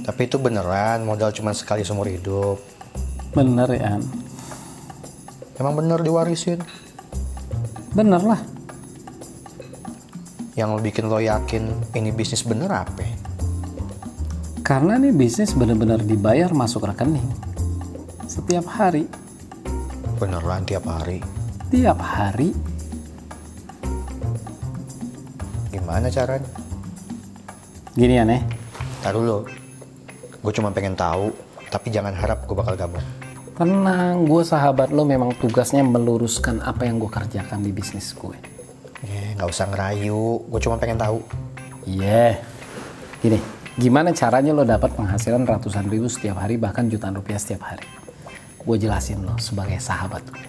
Tapi itu beneran modal cuma sekali seumur hidup. Bener ya. Emang bener diwarisin. Bener lah. Yang bikin lo yakin ini bisnis bener apa? Karena nih bisnis bener-bener dibayar masuk rekening. Setiap hari. Beneran tiap hari. Tiap hari. Gimana caranya? Gini ya nih. Ntar dulu. Gue cuma pengen tahu, tapi jangan harap gue bakal gabung. Tenang, gue sahabat lo memang tugasnya meluruskan apa yang gue kerjakan di bisnis gue. Ya, nggak usah ngerayu. Gue cuma pengen tahu. Iya. Gini, gimana caranya lo dapat penghasilan ratusan ribu setiap hari bahkan jutaan rupiah setiap hari? Gue jelasin lo sebagai sahabat gue.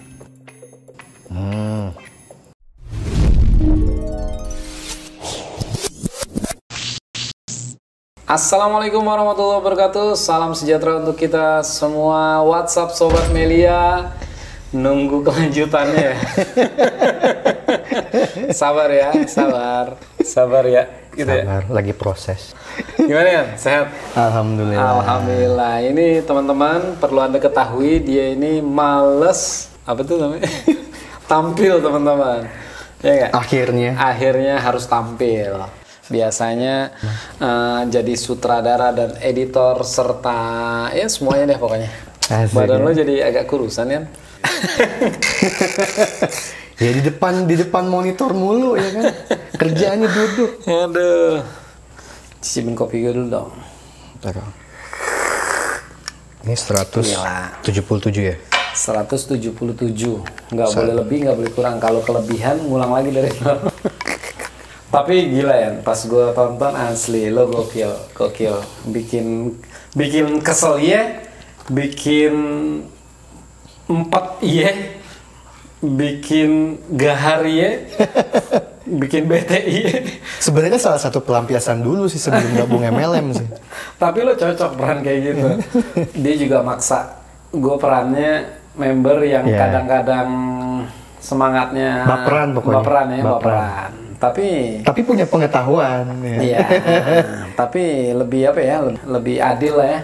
Hmm. Assalamualaikum warahmatullahi wabarakatuh. Salam sejahtera untuk kita semua. WhatsApp Sobat Melia. Nunggu kelanjutannya. sabar ya, sabar. Sabar ya. Gitu ya. Sabar, lagi proses. Gimana ya? Sehat? Alhamdulillah. Alhamdulillah. Ini teman-teman perlu Anda ketahui dia ini males apa tuh namanya? tampil teman-teman. Ya? Akhirnya. Akhirnya harus tampil. Biasanya eh, jadi sutradara dan editor serta ya semuanya deh pokoknya. Asik, Badan ya. lo jadi agak kurusan ya. Ya di depan di depan monitor mulu ya kan. Kerjaannya duduk. Aduh. Cicipin kopi gue dulu dong. Taruh. Ini 177 ya? 177 nggak boleh lebih nggak boleh kurang kalau kelebihan ngulang lagi dari tapi gila ya pas gue tonton asli lo gokil gokil bikin bikin kesel ya bikin empat iya bikin gahar ya bikin bete iya Sebenarnya salah satu pelampiasan dulu sih sebelum gabung MLM sih. tapi lo cocok peran kayak gitu dia juga maksa gue perannya member yang Iya. kadang-kadang semangatnya Baperan pokoknya. baperan ya Baperan. baperan, tapi Tapi punya pengetahuan. Ya. iya tapi lebih apa ya le- lebih adil lah ya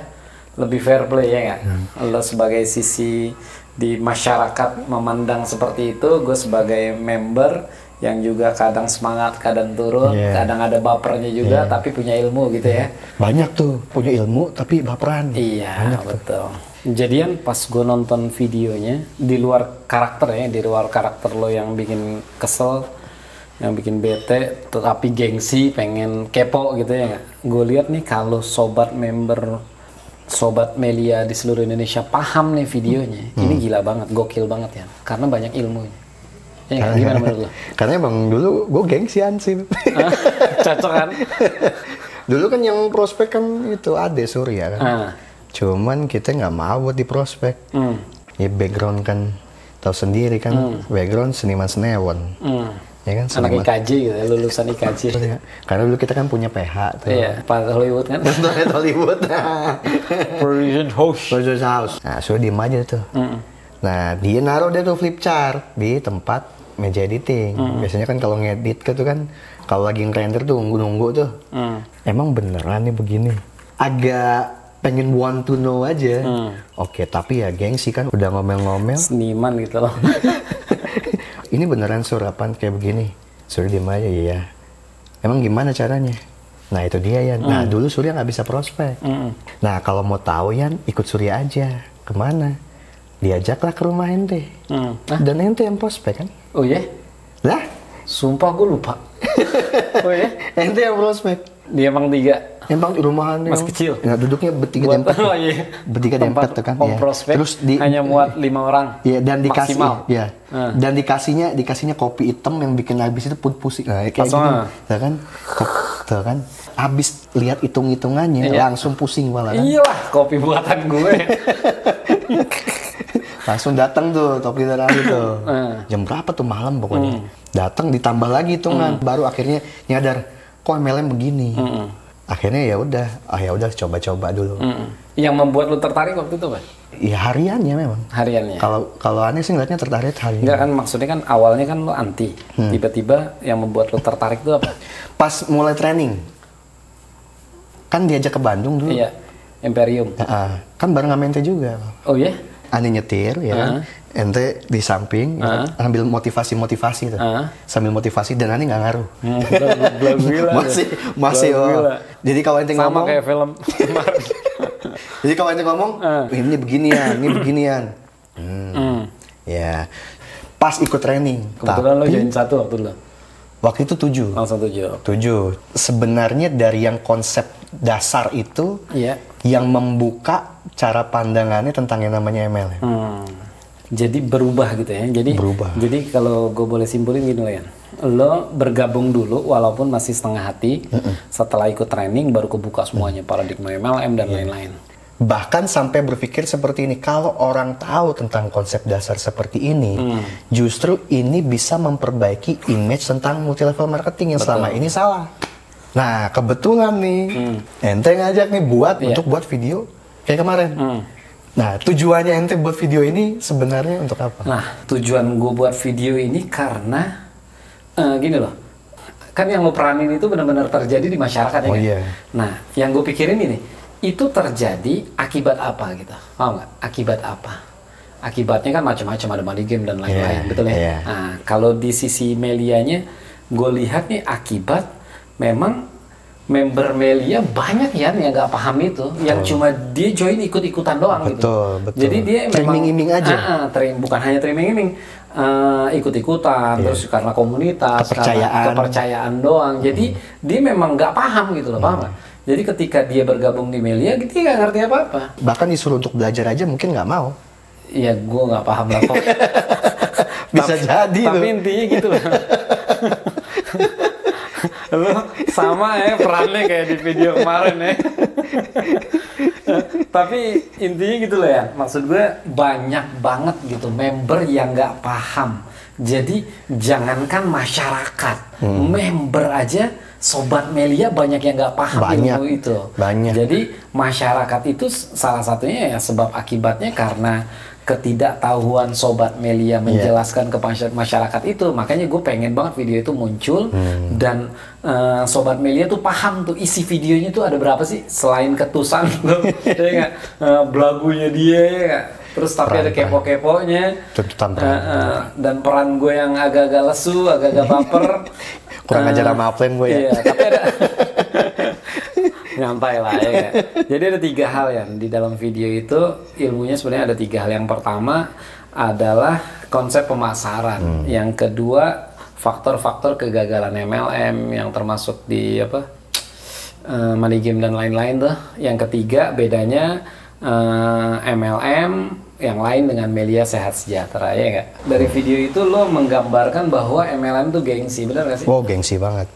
lebih fair play ya kan Hmm. lo sebagai sisi di masyarakat memandang seperti itu gue sebagai member yang juga kadang semangat kadang turun Iya. kadang ada bapernya juga tapi punya ilmu gitu ya Banyak tuh punya ilmu tapi baperan. Iya, betul. Jadian pas gue nonton videonya di luar karakter ya, di luar karakter lo yang bikin kesel, yang bikin bete, tetapi gengsi, pengen kepo gitu ya? Gue lihat nih kalau sobat member sobat Melia di seluruh Indonesia paham nih videonya, ini gila banget, gokil banget ya, karena banyak ilmunya. Ya, nggak? gimana menurut lo? Karena emang dulu gue gengsian sih. Cocok kan? dulu kan yang prospek kan itu Ade Surya kan. Ah. Cuman kita nggak mau buat di prospek. Hmm. Ya background kan tahu sendiri kan background seniman senewon. Hmm. Ya kan Anak. IKJ gitu, ya, lulusan IKJ. Ya. Karena dulu kita kan punya PH tuh. Iya, Pak Hollywood kan. Planet Hollywood. Production house. Producer House. Nah, suruh diem aja tuh. Nah, dia naruh dia tuh flip chart di tempat meja editing. Biasanya kan kalau ngedit ke tuh kan, kalau lagi ngerender tuh nunggu-nunggu tuh. Hmm. Emang beneran nih begini? Agak pengen want to know aja. Oke, tapi ya gengsi kan udah ngomel-ngomel. Seniman gitu loh. Ini beneran surapan kayak begini. Suruh diem aja ya. Emang gimana caranya? Nah itu dia ya. Nah dulu Surya nggak bisa prospek. Mm. Nah kalau mau tahu Yan, ikut Surya aja. Ke mana? Diajaklah ke rumah ente. Hmm. Dan ente yang prospek kan? Oh ya? Lah, Sumpah gue lupa. oh ya? ente yang prospek. Dia emang tiga. Emang di rumahan Mas yang- kecil. Nah, duduknya bertiga Buat empat. oh iya. Bertiga empat tuh kan. Ya. Terus di hanya muat lima orang. Iya dan dikasih Maksimal. ya. Hmm. Dan dikasihnya dikasihnya kopi hitam yang bikin habis itu pun pusing. Nah, kayak Langsung, gitu. Tuh kan? Kop- Tuh kan? Habis lihat hitung-hitungannya Iya. langsung pusing malah kan. Iyalah kopi buatan gue. Langsung datang tuh topi terakhir tuh. Hmm. Jam berapa tuh malam pokoknya. Datang ditambah lagi hitungan baru akhirnya nyadar kok MLM begini. Akhirnya ya udah, ah ya udah coba-coba dulu. Mm. Yang membuat lu tertarik waktu itu apa? Ya hariannya memang. Hariannya. Kalau kalau aneh sih ngeliatnya tertarik harian. Enggak kan maksudnya kan awalnya kan lu anti. Tiba-tiba yang membuat lu tertarik itu apa? Pas mulai training, kan diajak ke Bandung dulu. Iya. Imperium. Ah, kan bareng sama ente juga. Oh ya? Ani nyetir ya kan. Ente di samping kan? ambil motivasi-motivasi tuh. Ah. Sambil motivasi dan Ani nggak ngaruh. Hmm, belum- gila. masih masih oh. gila. Jadi kalau ente Sama ngomong kayak film. Jadi kalau ente ngomong Ah. ini beginian, ini beginian. Hmm. Hmm. Ya. Pas ikut training. Kebetulan lo Tapi join satu waktu dulu. waktu itu tujuh. Langsung tujuh. Tujuh. Sebenarnya dari yang konsep dasar itu Iya. yang membuka cara pandangannya tentang yang namanya MLM. Hmm. Jadi berubah gitu ya. Jadi Berubah. Jadi kalau gue boleh simpulin gini loh ya. Lo bergabung dulu walaupun masih setengah hati. Setelah ikut training baru kebuka semuanya paradigma MLM dan lain-lain. Bahkan sampai berpikir seperti ini, kalau orang tahu tentang konsep dasar seperti ini, justru ini bisa memperbaiki image tentang multi level marketing yang selama ini salah. Nah, kebetulan nih, ente ngajak nih buat Iya. untuk buat video kayak kemarin. Hmm. Nah, tujuannya ente buat video ini sebenarnya untuk apa? Nah, tujuan gue buat video ini karena eh, gini loh, kan yang lo peranin itu benar-benar terjadi di masyarakat ya Oh, kan? iya. Nah, yang gue pikirin ini, itu terjadi akibat apa gitu? Paham nggak? Akibat apa? Akibatnya kan macam-macam ada money game dan lain-lain, Iya, betul ya? iya. Nah, kalau di sisi Melianya, gue lihat nih akibat memang member Melia banyak ya yang nggak paham itu, yang cuma dia join ikut-ikutan doang gitu. Betul, betul. Jadi dia memang Teriming-iming aja. Ah, ah, terim- bukan hanya teriming-iming, eh, ikut-ikutan, terus karena komunitas. Kepercayaan. Hmm. karena kepercayaan doang. Jadi dia memang nggak paham gitu loh, paham nggak? Jadi ketika dia bergabung di Melia, dia nggak ngerti apa-apa. Bahkan disuruh untuk belajar aja mungkin nggak mau. Iya, gue nggak paham lah kok. Bisa Tapi- jadi Tapi loh. intinya gitu loh. Lo sama ya perannya kayak di video kemarin ya. Tapi intinya gitu loh ya. Maksud gue banyak banget gitu member yang nggak paham. Jadi jangankan masyarakat, Hmm. member aja sobat Melia banyak yang nggak paham Banyak. ilmu itu. Banyak. Jadi masyarakat itu salah satunya ya sebab akibatnya karena ketidaktahuan sobat Melia menjelaskan ke masy- masyarakat itu makanya gue pengen banget video itu muncul dan eh, sobat Melia tuh paham tuh isi videonya tuh ada berapa sih selain ketusan tuh ya nggak? Eh, belagunya dia ya nggak? terus tapi ada kepo-keponya peran. eh, dan peran gue yang agak-agak lesu agak-agak baper Kurang Eh, ajar sama upline gue ya. Iya, tapi ada nyantai lah ya. kan? Jadi ada tiga hal ya di dalam video itu ilmunya sebenarnya ada tiga hal. Yang pertama adalah konsep pemasaran. Yang kedua faktor-faktor kegagalan MLM yang termasuk di apa eh, money game dan lain-lain tuh. Yang ketiga bedanya eh, MLM yang lain dengan Melia Sehat Sejahtera ya nggak? Dari video itu lo menggambarkan bahwa MLM tuh gengsi, benar nggak sih? Wow, gengsi banget.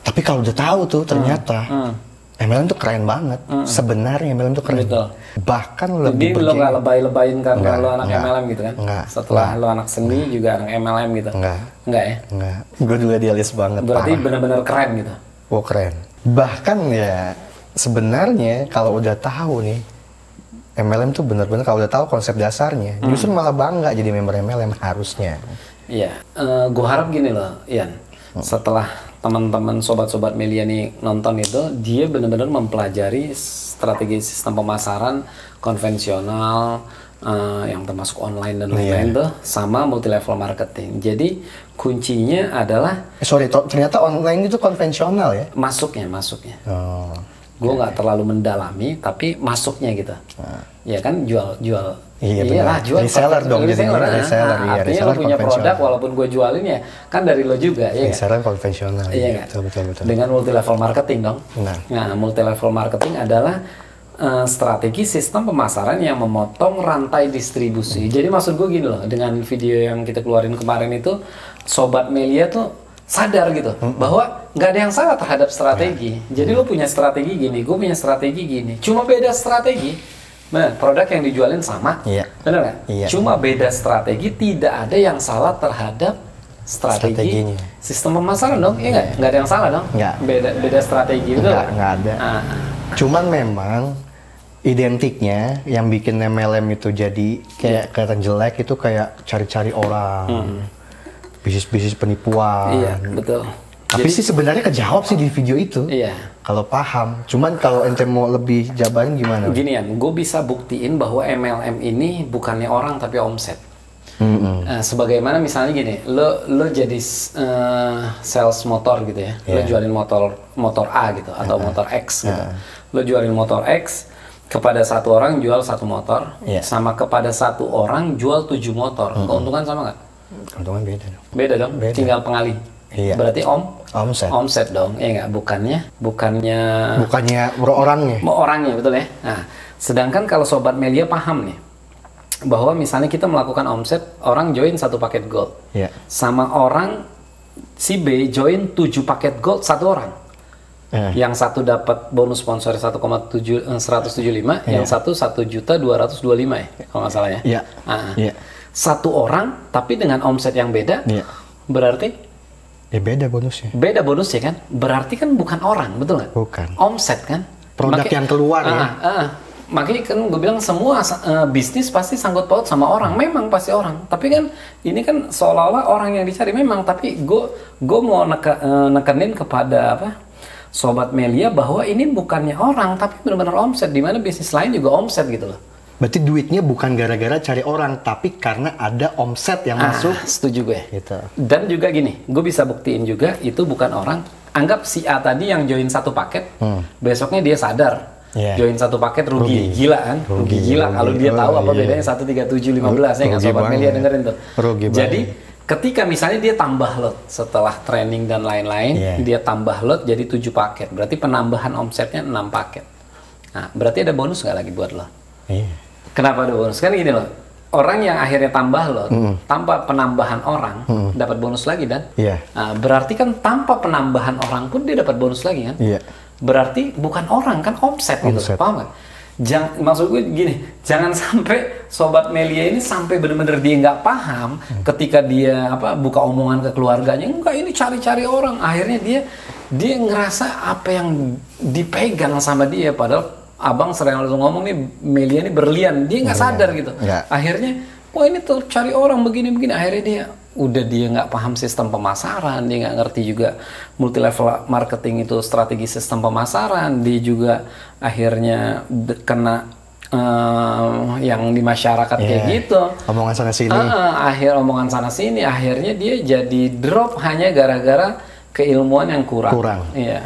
Tapi kalau udah tahu tuh ternyata Hmm. MLM tuh keren banget. Sebenarnya MLM tuh keren. Betul. Bahkan Jadi lebih lo bergengsi. nggak lebay-lebayin karena Nggak, lo anak nggak. MLM gitu kan? Nggak. Setelah lo anak seni juga anak MLM gitu? Enggak. Nggak ya? Enggak. Gue juga idealis banget. Berarti benar-benar keren gitu? Wow, keren. Bahkan ya sebenarnya kalau udah tahu nih MLM tuh bener-bener kalau udah tahu konsep dasarnya, Hmm. justru malah bangga jadi member MLM harusnya. Iya. gue harap gini loh, Ian. Setelah teman-teman sobat-sobat Melia nih nonton itu, dia benar-benar mempelajari strategi sistem pemasaran konvensional eh, yang termasuk online dan lain-lain tuh, sama multi level marketing. Jadi kuncinya adalah Eh, sorry, ternyata online itu konvensional ya? masuknya, masuknya. Oh. gue nggak terlalu mendalami tapi masuknya gitu ya kan jual jual. Iya, Iyalah, benar. jual Reseller dong jadinya, nah. reseller, iya, artinya reseller lo punya produk walaupun gue jualin ya kan dari lo juga ya? Reseller konvensional. iya Iya, betul, betul, betul. dengan multi level marketing dong Benar. nah multi level marketing adalah eh, strategi sistem pemasaran yang memotong rantai distribusi jadi maksud gue gini loh dengan video yang kita keluarin kemarin itu sobat Melia tuh sadar gitu bahwa nggak ada yang salah terhadap strategi. Jadi lu punya strategi gini, gue punya strategi gini. Cuma beda strategi. Benar, produk yang dijualin sama. Iya. Benar nggak? Iya. Cuma beda strategi, tidak ada yang salah terhadap strategi Strateginya. sistem pemasaran dong, iya nggak? Nggak ada yang salah dong. Nggak. Beda beda strategi itu. Nggak, nggak ada. Ah, Cuman memang identiknya yang bikin MLM itu jadi kayak kelihatan jelek itu kayak cari-cari orang. Bisnis-bisnis penipuan. iya, betul. Tapi sih sebenarnya kejawab sih di video itu. Iya. Kalau paham. Cuman kalau ente mau lebih jabarin gimana? Ginian, gue bisa buktiin bahwa MLM ini bukannya orang tapi omset. Mm-mm. Nah, sebagaimana misalnya gini, lo lo jadi eh, sales motor gitu ya, lo Iya. jualin motor motor A gitu atau motor X gitu. Lo jualin motor X kepada satu orang jual satu motor, Iya. sama kepada satu orang jual tujuh motor, keuntungan sama nggak? Keuntungan beda dong. Beda dong, Beda. tinggal pengalih. Iya. Berarti om Omset. omset dong, ya nggak? Bukannya bukannya Bukannya orangnya. mau orangnya betul ya. Nah, sedangkan kalau sobat Melia paham nih bahwa misalnya kita melakukan omset orang join satu paket gold Iya. sama orang si B join 7 paket gold satu orang. Eh, Yang satu dapat bonus sponsor 1,7 eh, 175, yang satu 1 juta 225 ya kalau nggak salah ya. Iya. Ah. Iya. Satu orang tapi dengan omset yang beda. Iya. Berarti Ya beda bonusnya. beda bonusnya kan? Berarti kan bukan orang, betul nggak? Bukan. Omset kan? Produk yang keluar ya? Ah, ah, ah. makanya kan gue bilang semua eh, bisnis pasti sangkut paut sama orang. Memang pasti orang. Tapi kan ini kan seolah-olah orang yang dicari memang. Tapi gue gue mau neka, eh, nekenin kepada apa? Sobat Melia bahwa ini bukannya orang tapi benar-benar omset. Di mana bisnis lain juga omset gitu loh. Berarti duitnya bukan gara-gara cari orang, tapi karena ada omset yang masuk. Ah, setuju gue. Gitu. Dan juga gini, gue bisa buktiin juga itu bukan orang. Anggap si A tadi yang join satu paket, besoknya dia sadar. Hmm. Iya. Join satu paket rugi, Rugi. gila kan? Rugi, Rugi, gila rugi. kalau dia tahu apa bedanya 1, 3, 7, 15 ya nggak Rugi sobat Melia banget. dengerin tuh. Rugi Jadi ketika misalnya dia tambah lot setelah training dan lain-lain, Iya. dia tambah lot jadi 7 paket. Berarti penambahan omsetnya 6 paket. Nah, berarti ada bonus nggak lagi buat lo? Iya. Kenapa ada bonus? Kan gini loh, orang yang akhirnya tambah lot tanpa penambahan orang dapat bonus lagi dan Iya. Nah, berarti kan tanpa penambahan orang pun dia dapat bonus lagi kan? Iya. Berarti bukan orang kan omset, gitu, Omset. paham nggak? Jangan, maksud gue gini, jangan sampai sobat Melia ini sampai bener-bener dia nggak paham ketika dia apa buka omongan ke keluarganya, enggak ini cari-cari orang, akhirnya dia dia ngerasa apa yang dipegang sama dia, padahal abang sering langsung ngomong nih Melia ini berlian, dia nggak sadar gitu, Nggak. akhirnya wah ini tuh cari orang begini-begini, akhirnya dia udah dia nggak paham sistem pemasaran, dia nggak ngerti juga multi level marketing itu strategi sistem pemasaran, dia juga akhirnya kena eh, yang di masyarakat kayak Iya. gitu. Omongan sana sini. Ah, ah, akhir omongan sana sini, akhirnya dia jadi drop hanya gara-gara keilmuan yang kurang. Kurang. Iya.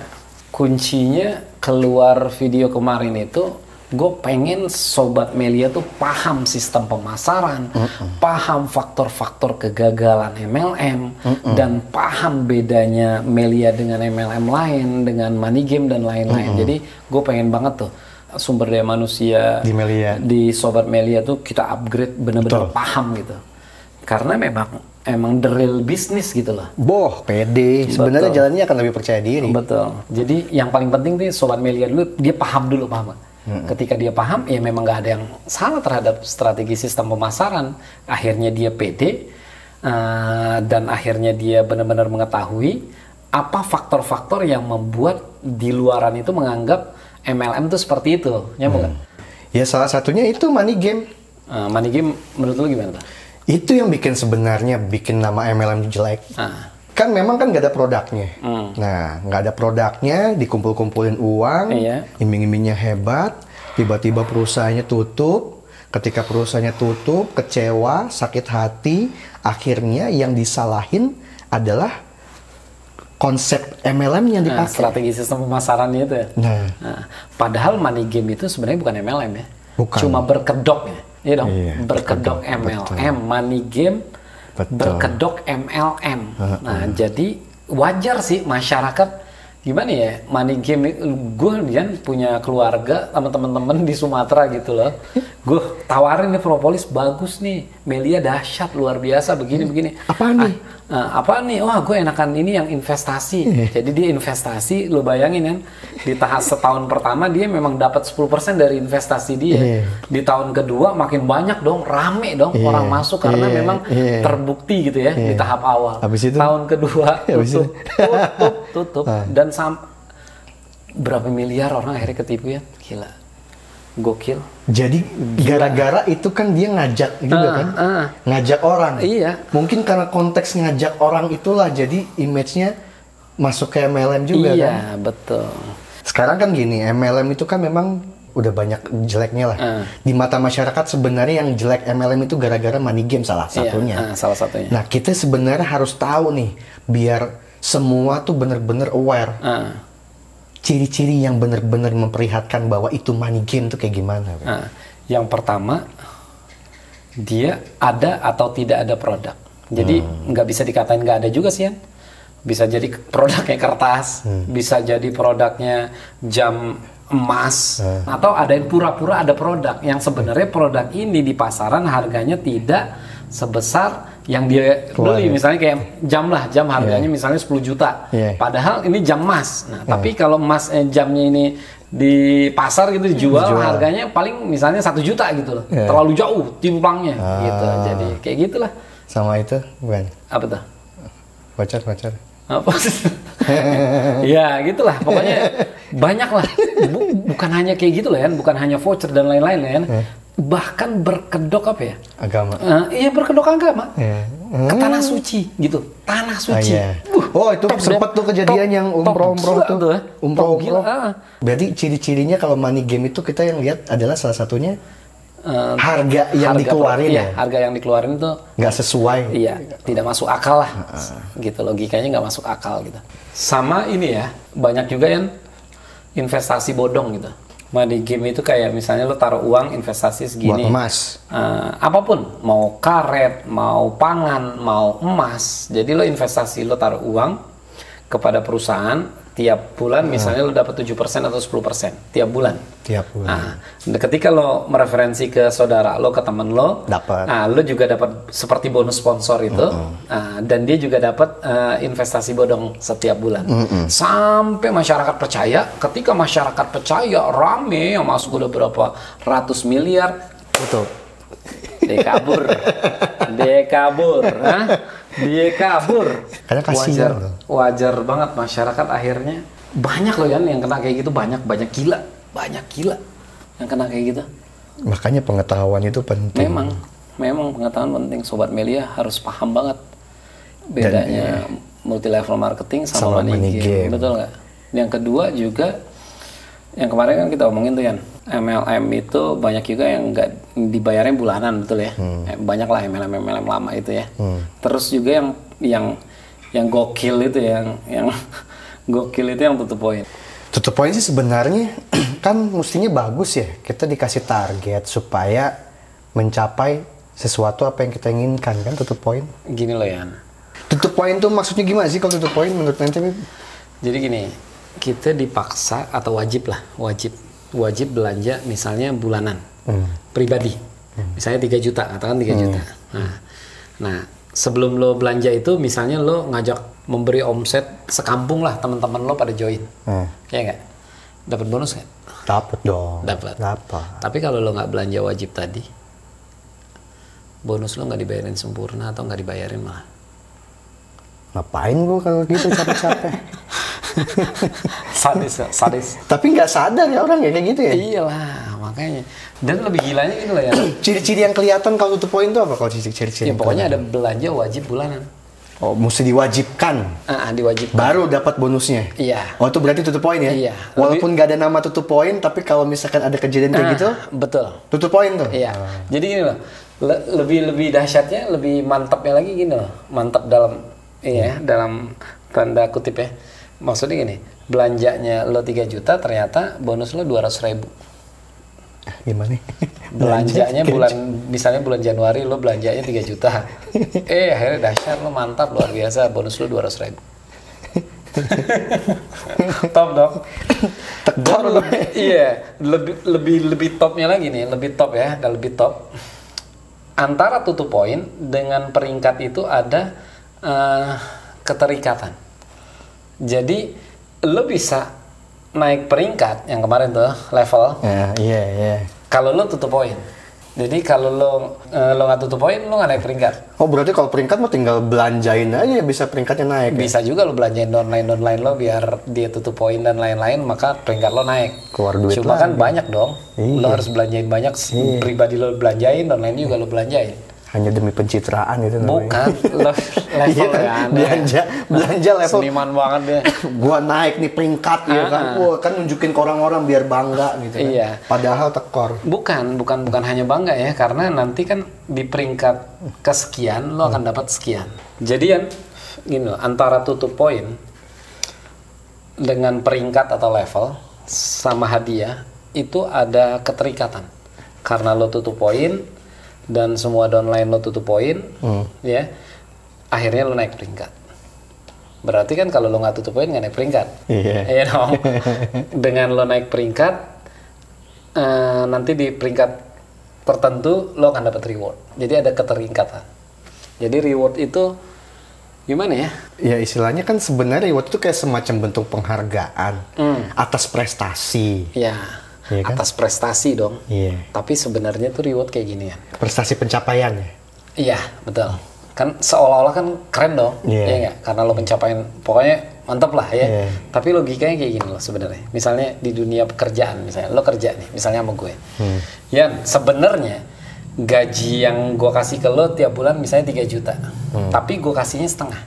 Kuncinya keluar video kemarin itu, gue pengen sobat Melia tuh paham sistem pemasaran, paham faktor-faktor kegagalan MLM, dan paham bedanya Melia dengan MLM lain, dengan money game dan lain-lain. Jadi gue pengen banget tuh sumber daya manusia Di Melia. di sobat Melia tuh kita upgrade bener-bener paham gitu. Karena memang emang the real business gitu loh. Boh, pede. Sebenarnya jalannya akan lebih percaya diri. Betul. Jadi yang paling penting tuh sobat Melia dulu dia paham dulu paham. nggak? Ketika dia paham ya memang nggak ada yang salah terhadap strategi sistem pemasaran. Akhirnya dia pede eh, dan akhirnya dia benar-benar mengetahui apa faktor-faktor yang membuat di luaran itu menganggap MLM itu seperti itu. Nyambung nggak? Ya salah satunya itu money game. Eh, money game menurut lu gimana tuh? Itu yang bikin sebenarnya bikin nama MLM jelek. Ah. Kan memang kan nggak ada produknya. Nah, nggak ada produknya, dikumpul-kumpulin uang, Iya. iming-imingnya hebat, tiba-tiba perusahaannya tutup. Ketika perusahaannya tutup, kecewa, sakit hati, akhirnya yang disalahin adalah konsep MLM yang Nah, dipakai. strategi sistem pemasarannya itu ya. Nah, Nah, padahal money game itu sebenarnya bukan MLM ya. Bukan. Cuma berkedok ya. Iya dong. Iya, berkedok MLM, money game Betul. berkedok MLM. Nah, jadi wajar sih masyarakat gimana ya money game gue Dian punya keluarga sama teman-teman di Sumatera gitu loh gue tawarin nih propolis bagus nih Melia dahsyat luar biasa begini begini Apaan nih? Ah, apa nih? Wah, gue enakan ini yang investasi. Jadi dia investasi, lo bayangin kan, di tahap setahun pertama dia memang dapat 10% dari investasi dia. Iya. Di tahun kedua makin banyak dong, rame dong Iya, orang masuk karena iya, memang iya. terbukti gitu ya di tahap awal. Habis itu? tahun kedua Habis tutup, tutup, tutup, Ah. dan sam berapa miliar orang akhirnya ketipu ya? Gila. Gokil. Jadi gara-gara itu kan dia ngajak juga Ah, kan, ah. ngajak orang. Iya. Mungkin karena konteks ngajak orang itulah jadi image-nya masuk ke MLM juga kan. iya, betul. Sekarang kan gini, MLM itu kan memang udah banyak jeleknya lah. Ah. Di mata masyarakat sebenarnya yang jelek MLM itu gara-gara money game salah satunya. Iya, ah, salah satunya. Nah, kita sebenarnya harus tahu nih, biar semua tuh bener-bener aware. Ah, Ciri-ciri yang bener-bener memperlihatkan bahwa itu money game tuh kayak gimana? Ah. yang pertama dia ada atau tidak ada produk. Jadi nggak bisa dikatain nggak ada juga sih ya. Bisa jadi produknya kertas, bisa jadi produknya jam emas, atau ada yang pura-pura ada produk yang sebenarnya produk ini di pasaran harganya tidak sebesar yang dia beli. Misalnya kayak jam lah, jam harganya misalnya 10 juta. Iya. Padahal ini jam emas. Nah, tapi kalau emas eh, jamnya ini di pasar gitu dijual Dijual. harganya paling misalnya satu juta gitu loh. Iya. Terlalu jauh timpangnya gitu. Ah. Jadi kayak gitulah. Sama itu, bukan? Apa tuh? Pacar-pacar. Apa? ya gitulah pokoknya banyak lah Bu- bukan hanya kayak gitu loh ya bukan hanya voucher dan lain-lain ya bahkan berkedok apa ya Agama. Eh, iya berkedok agama Iya. ke tanah suci gitu tanah Ah, suci iya. Uh, oh itu sempat tuh kejadian Top- yang umroh-umroh tuh. tuh, ya. Umroh-umroh. gila, ah. Berarti ciri-cirinya kalau money game itu kita yang lihat adalah salah satunya Eh, harga yang harga- dikeluarin iya, ya, harga yang dikeluarin tuh nggak sesuai. Iya, tidak masuk akal lah, gitu logikanya nggak masuk akal gitu. Sama ini ya, banyak juga yang investasi bodong gitu. Money game itu kayak misalnya lo taruh uang investasi Buat segini, emas. Eh, apa pun, mau karet, mau pangan, mau emas. Jadi lo investasi, lo taruh uang kepada perusahaan tiap bulan, misalnya lo dapat 7% atau 10% tiap bulan. Tiap bulan. Nah, ketika lo mereferensi ke saudara lo, ke temen lo, Dapat. nah, lo juga dapat seperti bonus sponsor itu, Nah, dan dia juga dapat eh, investasi bodong setiap bulan. Sampai masyarakat percaya, ketika masyarakat percaya, rame yang masuk udah berapa ratus miliar, Betul. dia kabur, dia kabur, Hah? Dia kabur. Karena kasihan wajar, loh. wajar banget masyarakat akhirnya banyak loh kan yang kena kayak gitu banyak banyak gila, banyak gila yang kena kayak gitu. Makanya pengetahuan itu penting. Memang, memang pengetahuan penting. Sobat Melia harus paham banget bedanya multi level marketing sama, iya. Sama money, money game. game. Betul nggak? Yang kedua juga, yang kemarin kan kita omongin tuh kan, MLM itu banyak juga yang nggak dibayarnya bulanan, betul ya? Hmm. Eh, Banyak lah MLM MLM lama itu ya. Terus juga yang yang yang gokil itu yang yang gokil itu yang tutup poin. Tutup poin sih sebenarnya kan mestinya bagus ya. Kita dikasih target supaya mencapai sesuatu apa yang kita inginkan kan tutup poin. Gini loh ya. Tutup poin tuh maksudnya gimana sih kalau tutup poin menurut nanti? Jadi gini, kita dipaksa atau wajib lah, wajib wajib belanja misalnya bulanan pribadi, misalnya 3 juta, katakan 3 juta. Nah, nah sebelum lo belanja itu, misalnya lo ngajak memberi omset sekampung lah teman-teman lo pada join, Hmm. ya nggak? Dapat bonus nggak? Dapat dong. Dapat. Dapat. Tapi kalau lo nggak belanja wajib tadi, bonus lo nggak dibayarin sempurna atau nggak dibayarin malah. Ngapain gua kalau gitu capek-capek? sadis, sadis. Tapi nggak sadar ya orang ya kayak gitu ya. Iyalah, makanya. Dan lebih gilanya gitu loh ya. Ciri-ciri yang kelihatan kalau tutup poin itu apa kalau ciri-ciri? Ya, pokoknya ada belanja wajib bulanan. Oh, mesti diwajibkan. Ah, diwajibkan. Baru dapat bonusnya. Iya. Oh, itu berarti tutup poin ya? Iya. Walaupun nggak ada nama tutup poin, tapi kalau misalkan ada kejadian kayak Ah, gitu, Betul. tutup poin tuh. Iya. Jadi gini loh. le- lebih lebih dahsyatnya, lebih mantapnya lagi gini loh. Mantap dalam iya, dalam tanda kutip ya. Maksudnya gini, belanjanya lo 3 juta ternyata bonus lo 200 ribu. Gimana? Belanjanya bulan misalnya bulan Januari lo belanjanya 3 juta. eh akhirnya dahsyat lo mantap luar biasa bonus lo 200 ribu. Top dong. Tekor lebih, iya, lebih lebih lebih topnya lagi nih, lebih top ya, dan lebih top. Antara tutup poin dengan peringkat itu ada eh, keterikatan. Jadi lo bisa naik peringkat yang kemarin tuh level Ya, iya, iya. kalau lo tutup poin. Jadi kalau lo eh, lo nggak tutup poin lo nggak naik peringkat. Oh, berarti kalau peringkat mah tinggal belanjain aja ya bisa peringkatnya naik. ya? Bisa juga lo belanjain online online lo biar dia tutup poin dan lain-lain maka peringkat lo naik. Keluar duit Cuma kan banyak dong. Iya. Lo harus belanjain banyak. Pribadi lo belanjain, online juga lo belanjain. Hanya demi pencitraan itu namanya. Bukan, le- Iya level kan? ya belanja belanja level Seniman banget dia. gua naik nih peringkat ya kan wah kan nunjukin ke orang-orang biar bangga gitu kan Iya. padahal tekor Bukan, bukan bukan hanya bangga ya, karena nanti kan di peringkat kesekian lo akan dapat sekian. Jadi kan gini loh, antara tutup poin dengan peringkat atau level sama hadiah itu ada keterikatan. Karena lo tutup poin dan semua downline lo tutup poin, ya, akhirnya lo naik peringkat. Berarti kan kalau lo nggak tutup poin nggak naik peringkat. Iya. Iya dong. Dengan lo naik peringkat, eh, nanti di peringkat tertentu lo akan dapat reward. Jadi ada keteringkatan. Jadi reward itu gimana ya? ya istilahnya kan sebenarnya reward itu kayak semacam bentuk penghargaan atas prestasi Ya, Iya kan? atas prestasi dong. iya Tapi sebenarnya tuh reward kayak gini ya. prestasi pencapaian ya Iya, betul. Kan seolah-olah kan keren dong, Iya. iya nggak? Karena lo pencapaian, pokoknya mantap lah ya. Iya. Tapi logikanya kayak gini loh sebenarnya. Misalnya di dunia pekerjaan, misalnya lo kerja nih, misalnya sama gue. Hmm. Yan, sebenarnya gaji yang gue kasih ke lo tiap bulan misalnya 3 juta, Hmm. tapi gue kasihnya setengah.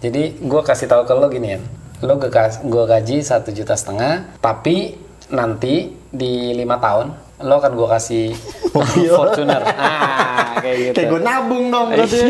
Jadi gue kasih tahu ke lo gini ya, lo gue gaji satu juta setengah, tapi nanti di lima tahun lo akan gue kasih Fortuner. Ah, kayak gitu. kayak gue nabung dong berarti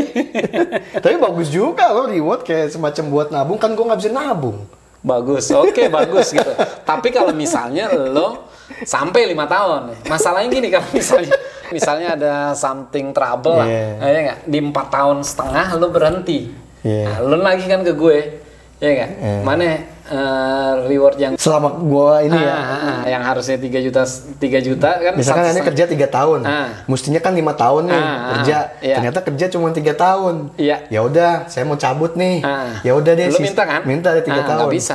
tapi bagus juga loh reward kayak semacam buat nabung kan gue nggak bisa nabung Bagus, oke bagus gitu. Tapi kalau misalnya lo sampai lima tahun, masalahnya gini kalau misalnya misalnya ada something trouble lah, Iya. ya nggak? Di empat tahun setengah lo berhenti, Iya. nah, lo lagi kan ke gue, ya nggak? Mana eh, reward yang selama gue ini ya Ah, ah, ah, yang harusnya 3 juta 3 juta kan misalkan ini kerja tiga tahun Ah. mestinya kan lima tahun nih Ah, ah, kerja iya. ternyata kerja cuma tiga tahun Iya. ya udah saya mau cabut nih Ah. ya udah deh sis- minta kan? minta deh tiga Ah, tahun Nggak bisa,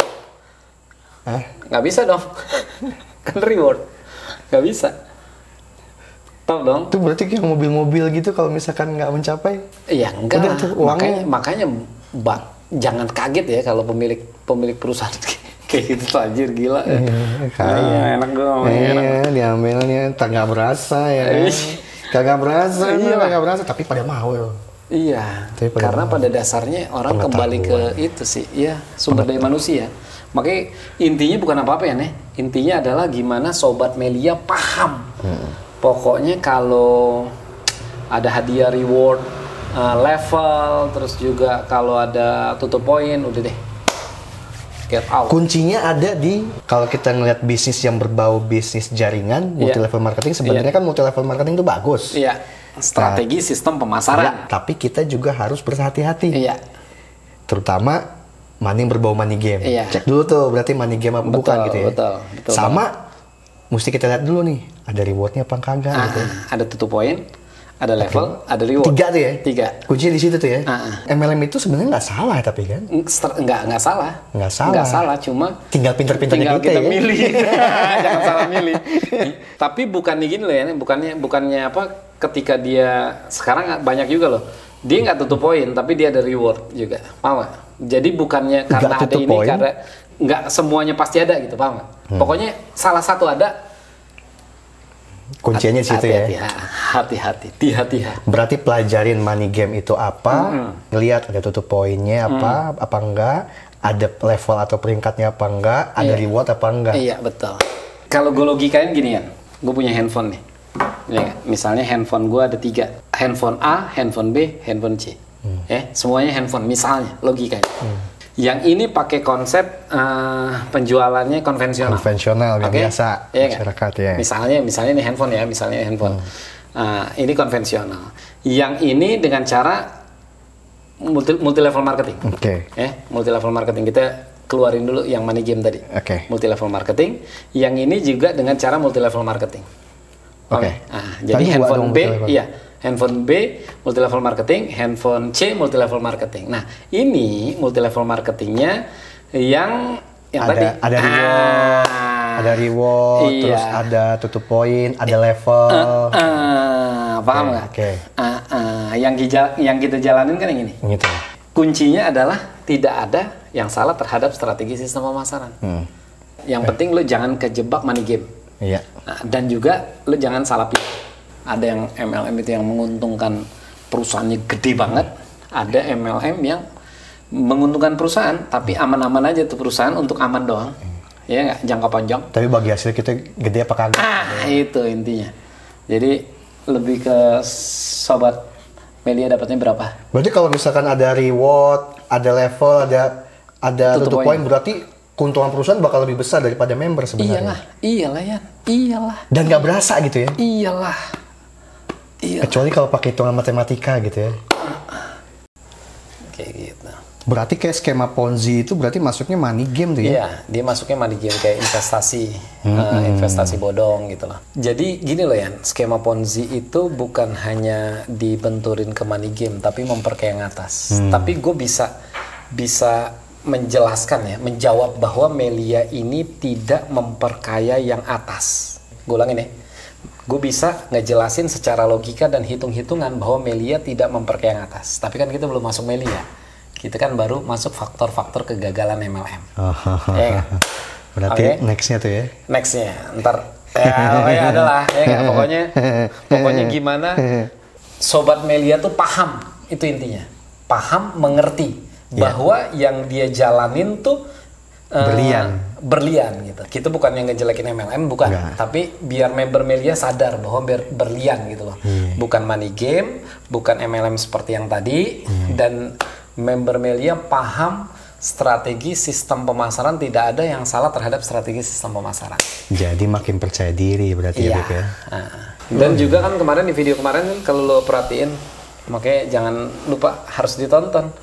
Hah? nggak bisa dong. kan reward, nggak bisa. Tahu dong? itu berarti kayak mobil-mobil gitu kalau misalkan nggak mencapai Iya enggak Udah tuh, uangnya. Makanya makanya Mbak jangan kaget ya kalau pemilik pemilik perusahaan kayak gitu tuh anjir gila. ya. kaya Ah, enak dong. enak. Iya, diambilnya tak nggak berasa ya kagak berasa Iya. kagak berasa tapi pada mau ya Iya. Tapi pada Karena pada dasarnya orang kembali ke itu sih, ya sumber daya manusia. Makanya intinya bukan apa-apa ya nih. Intinya adalah gimana sobat Melia paham. Pokoknya kalau ada hadiah reward uh, level, terus juga kalau ada tutup poin, udah deh. Get out. kuncinya ada di kalau kita ngelihat bisnis yang berbau bisnis jaringan multi level marketing sebenarnya kan multi level marketing itu bagus Iya. Strategi sistem pemasaran. Ya, tapi kita juga harus berhati-hati Iya. terutama money yang berbau money game Iya. cek dulu tuh berarti money game apa Betul, bukan gitu ya betul, betul sama mesti kita lihat dulu nih ada rewardnya apa enggak Ah, gitu ada tutup poin, ada level, ada reward. tiga tuh ya Tiga. kuncinya di situ tuh ya Ah, MLM itu sebenarnya nggak salah tapi kan nggak nggak salah Nggak salah. nggak salah cuma tinggal pinter-pinternya tinggal kita, kita ya milih jangan salah milih tapi bukan gini loh ya bukannya bukannya apa ketika dia sekarang banyak juga loh dia nggak tutup poin tapi dia ada reward juga paham nggak? jadi bukannya karena ada ini poin? karena nggak semuanya pasti ada gitu paham nggak? pokoknya salah satu ada kuncinya di situ ya hati-hati hati-hati hati-hati Berarti pelajarin money game itu apa, ngelihat ada tutup poinnya apa, apa enggak, ada level atau peringkatnya apa enggak, ada Iya. reward apa enggak. Iya betul. Kalau gue logikain gini ya, gue punya handphone nih. Ya, misalnya handphone gue ada tiga, handphone A, handphone B, handphone C. Ya, semuanya handphone. Misalnya logikanya. Yang ini pakai konsep eh, penjualannya konvensional. Konvensional, yang Oke? biasa, Iya nggak? masyarakat, ya. Misalnya, misalnya ini handphone ya, misalnya handphone. Ah, ini konvensional. Yang ini dengan cara multi, multi level marketing. Oke. Ya, multi level marketing kita keluarin dulu yang money game tadi. Oke. Multi level marketing. Yang ini juga dengan cara multi level marketing. Oke. Ah, Tadi jadi handphone B, iya, handphone B multi level marketing, handphone C multi level marketing. Nah, ini multi level marketingnya yang yang Ada tadi ada reward, Ah, ada reward, iya. terus ada tutup poin, ada level. Ah, paham Oke, nggak? oke. Ah, ah, yang kita yang kita jalanin kan yang ini. Gitu. Kuncinya adalah tidak ada yang salah terhadap strategi sistem pemasaran. Hmm. Yang penting lu jangan kejebak money game. Iya. Nah, dan juga lu jangan salah pilih. Ada yang MLM itu yang menguntungkan perusahaannya gede banget, ada MLM yang menguntungkan perusahaan, tapi aman-aman aja tuh perusahaan untuk aman doang. Ya nggak jangka panjang. Tapi bagi hasil kita gede apa kagak? Ah, itu intinya. Jadi lebih ke sobat media dapatnya berapa? Berarti kalau misalkan ada reward, ada level, ada ada Tutup tutup poin, berarti keuntungan perusahaan bakal lebih besar daripada member sebenarnya. Iyalah, iyalah ya, iyalah, Dan nggak berasa gitu ya. iyalah, iya. Kecuali kalau pakai hitungan matematika gitu ya. Kayak gitu. Berarti kayak skema Ponzi itu berarti masuknya money game tuh ya? Iya, dia masuknya money game kayak investasi, eh, investasi bodong gitu loh. Jadi gini loh ya, skema Ponzi itu bukan hanya dibenturin ke money game, tapi memperkaya yang atas. Tapi gue bisa bisa menjelaskan ya, menjawab bahwa Melia ini tidak memperkaya yang atas. Gue ulangin ya, gue bisa ngejelasin secara logika dan hitung-hitungan bahwa Melia tidak memperkaya yang atas. Tapi kan kita belum masuk Melia. Kita kan baru masuk faktor-faktor kegagalan MLM. Iya nggak? Berarti Oke. nextnya tuh ya. nextnya ntar ya pokoknya adalah ya nggak? pokoknya pokoknya gimana sobat Melia tuh paham itu intinya paham mengerti bahwa yang dia jalanin tuh eh, Berlian. Berlian gitu kita bukan yang ngejelekin MLM bukan Nggak. tapi biar member Melia sadar bahwa ber- berlian gitu loh bukan money game bukan MLM seperti yang tadi dan member Melia paham strategi sistem pemasaran tidak ada yang salah terhadap strategi sistem pemasaran Jadi makin percaya diri berarti ya, Iya. Beb, ya. Ah. Dan juga kan kemarin di video kemarin kalau lo perhatiin, makanya jangan lupa harus ditonton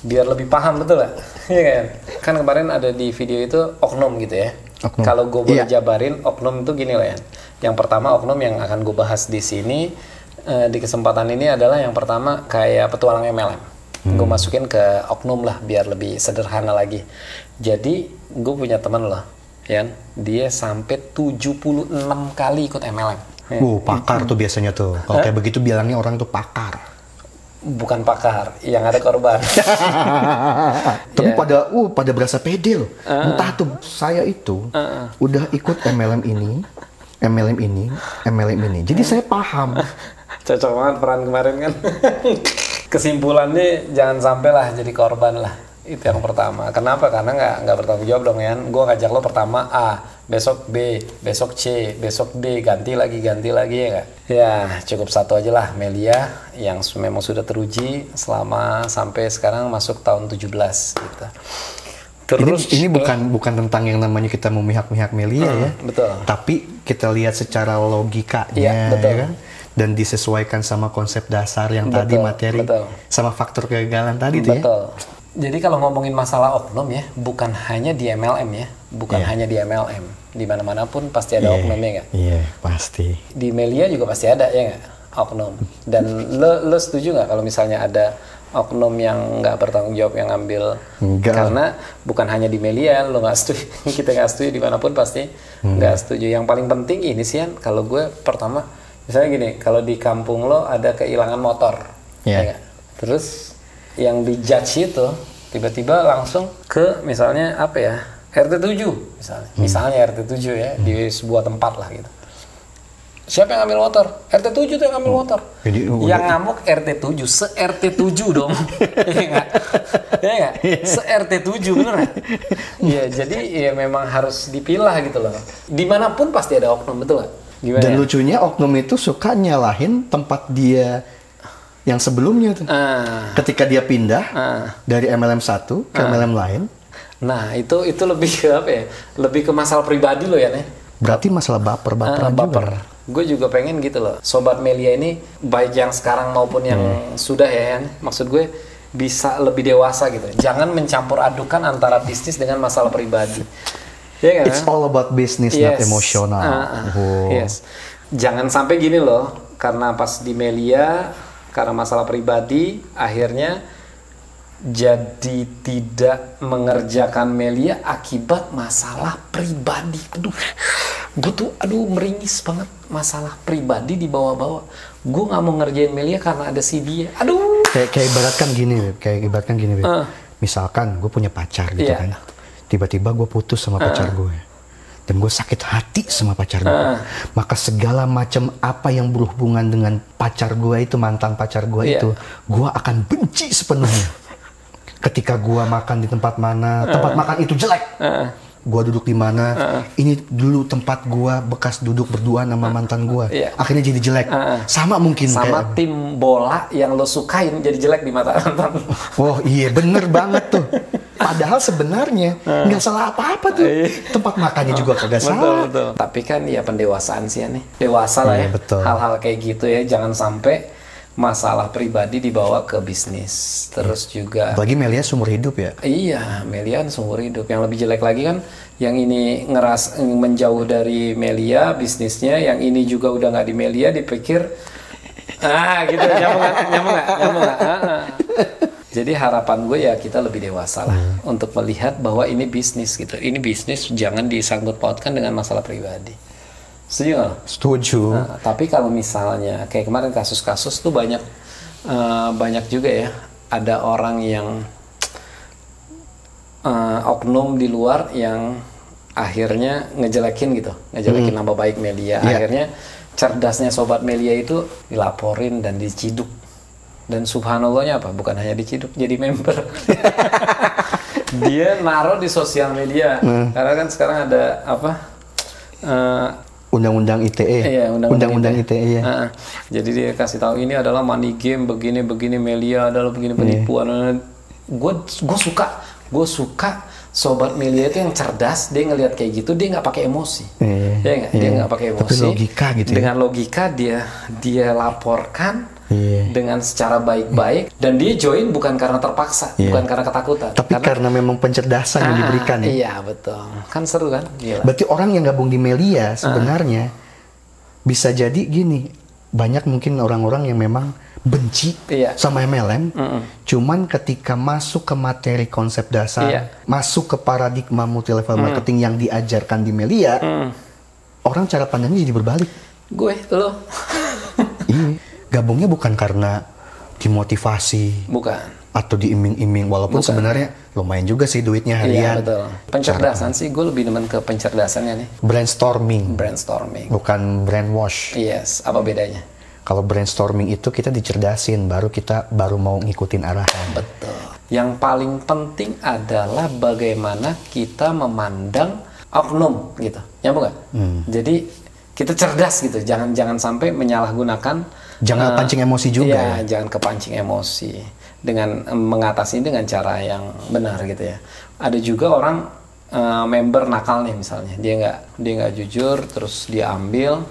biar lebih paham betul lah. Iya kan? Kan kemarin ada di video itu oknum gitu ya. Oknum. Kalau gue boleh Iya. jabarin oknum itu gini lah ya. Yang pertama oknum yang akan gue bahas di sini eh, di kesempatan ini adalah yang pertama kayak petualang MLM. Gue masukin ke oknum lah biar lebih sederhana lagi. Jadi gue punya teman loh, Yan, dia sampai 76 kali ikut MLM. Ya. Uh, pakar tuh biasanya tuh. Kalau kayak begitu bilangnya orang tuh pakar. Bukan pakar, yang ada korban. Tapi Iya. pada uh pada berasa pede loh. Entah tuh saya itu udah ikut MLM ini, MLM ini, MLM ini. Jadi saya paham. Cocok banget peran kemarin kan. Kesimpulannya jangan sampai lah jadi korban lah. Itu yang pertama. Kenapa? Karena nggak nggak bertanggung jawab dong ya. Gue ngajak lo pertama A, besok B, besok C, besok D, ganti lagi, ganti lagi ya nggak? Ya cukup satu aja lah Melia yang memang sudah teruji selama sampai sekarang masuk tahun 17 gitu. Ini, Terus ini bukan bukan tentang yang namanya kita memihak-mihak Melia ya. betul. Tapi kita lihat secara logikanya Iya, betul. ya kan? Dan disesuaikan sama konsep dasar yang tadi Betul, materi betul. sama faktor kegagalan tadi tuh ya. Betul. Jadi kalau ngomongin masalah oknum ya, bukan hanya di MLM ya, bukan Iya. hanya di MLM. Di mana-mana pun pasti ada Iya, oknumnya nggak? Iya, pasti. Di Melia juga pasti ada ya nggak? Oknum. Dan lo, lo setuju nggak kalau misalnya ada oknum yang nggak bertanggung jawab yang ngambil? Enggak. Karena bukan hanya di Melia, lo nggak setuju, kita nggak setuju di mana pun pasti Hmm. nggak setuju. Yang paling penting ini sih Yan, kalau gue pertama, misalnya gini, kalau di kampung lo ada kehilangan motor, Iya. ya nggak? Terus yang dijudge itu tiba-tiba langsung ke misalnya apa ya RT 7 misalnya. Hmm. misalnya RT 7 ya di sebuah tempat lah gitu. Siapa yang ngambil motor? RT 7 tuh yang ngambil motor. Oh. Jadi, oh, yang ngamuk RT 7 se RT 7 dong. Iya nggak? Nggak? Se RT 7 bener nggak? Iya jadi ya memang harus dipilah gitu loh. Di mana pun pasti ada oknum betul nggak? Gimana Dan ya? lucunya oknum itu suka nyalahin tempat dia yang sebelumnya tuh. ah Ketika dia pindah ah dari MLM satu ke MLM lain, Nah itu itu lebih ke apa ya? Lebih ke masalah pribadi lo ya nih. berarti masalah baper-baperan juga. baper. Gue juga pengen gitu loh. Sobat Melia ini baik yang sekarang maupun yang Hmm. sudah ya. Maksud gue bisa lebih dewasa gitu. Jangan mencampur adukan antara bisnis dengan masalah pribadi. Iya kan? It's all about business, not emotional. Ah, ah. Oh. Yes. Jangan sampai gini loh, karena pas di Melia, karena masalah pribadi, akhirnya jadi tidak mengerjakan Melia akibat masalah pribadi. Aduh, gue tuh aduh meringis banget masalah pribadi dibawa-bawa. Gue nggak mau ngerjain Melia karena ada si dia. Aduh. Kayak, kayak ibaratkan gini, Beb. kayak ibaratkan gini, Beb. Ah. Misalkan gue punya pacar gitu Iya. kan, tiba-tiba gue putus sama pacar gue. Dan gue sakit hati sama pacar gue. Maka segala macam apa yang berhubungan dengan pacar gue itu mantan pacar gue Iya. itu, gue akan benci sepenuhnya. Ketika gue makan di tempat mana, tempat makan itu jelek. Gue duduk di mana, ini dulu tempat gue bekas duduk berdua sama mantan gue. Iya. Akhirnya jadi jelek. Sama mungkin sama kayak- tim bola yang lo sukain jadi jelek di mata nonton. Oh iya bener banget tuh. Padahal sebenarnya nggak salah apa-apa tuh. Tempat makannya juga kagak salah. Tapi kan ya pendewasaan sih ya nih. Dewasa lah Iya, ya. betul. Hal-hal kayak gitu ya jangan sampai masalah pribadi dibawa ke bisnis. Terus juga Apalagi Melia seumur hidup ya. Iya, Melia kan seumur hidup. Yang lebih jelek lagi kan, yang ini ngeras menjauh dari Melia bisnisnya, yang ini juga udah nggak di Melia, dipikir ah gitu nyambung nggak? Nyambung nggak? Nyambung nggak? Jadi harapan gue ya kita lebih dewasa lah untuk melihat bahwa ini bisnis gitu. Ini bisnis jangan disangkut pautkan dengan masalah pribadi. Setuju nggak? Setuju. Nah, tapi kalau misalnya kayak kemarin kasus-kasus tuh banyak eh, banyak juga ya ada orang yang eh, oknum di luar yang akhirnya ngejelekin gitu, ngejelekin nama baik Melia. Iya. Akhirnya cerdasnya sobat Melia itu dilaporin dan diciduk. Dan subhanallahnya apa? Bukan hanya diciduk, jadi member. Dia naruh di sosial media. Karena kan sekarang ada apa? eh, Undang-undang ITE. Iya, undang-undang ITE ya. Heeh. Jadi dia kasih tahu ini adalah money game begini begini Melia adalah begini penipuan. Gue gue suka gue suka sobat Melia itu yang cerdas dia ngelihat kayak gitu dia nggak pakai emosi. Iya, Ya nggak? Dia iya. nggak pakai Tapi emosi. logika gitu ya. Dengan logika dia dia laporkan Iya. dengan secara baik-baik dan dia join bukan karena terpaksa, Iya. bukan karena ketakutan. Tapi karena memang pencerdasan yang Ah, diberikan ya. Iya betul. Kan seru kan? Gila. Berarti orang yang gabung di Melia sebenarnya bisa jadi gini. Banyak mungkin orang-orang yang memang benci Iya. sama MLM. Cuman ketika masuk ke materi konsep dasar, Iya. masuk ke paradigma multi level marketing yang diajarkan di Melia, orang cara pandangnya jadi berbalik. Gue lo. Gabungnya bukan karena dimotivasi bukan. atau diiming-iming walaupun sebenarnya lumayan juga sih duitnya Iya harian. betul. Pencerdasan sih gue lebih demen ke pencerdasannya nih. Brainstorming, Brainstorming. bukan brainwash. Yes, apa bedanya? Kalau brainstorming itu kita dicerdasin, baru kita baru mau ngikutin arahan. Betul. Yang paling penting adalah bagaimana kita memandang oknum gitu. Nyambung nggak? Hmm. Jadi kita cerdas gitu. Jangan jangan sampai menyalahgunakan. Jangan eh, pancing emosi juga iya, ya. jangan kepancing emosi dengan mengatasi dengan cara yang benar gitu ya. Ada juga orang eh, member nakal nih misalnya. Dia nggak dia nggak jujur, terus dia ambil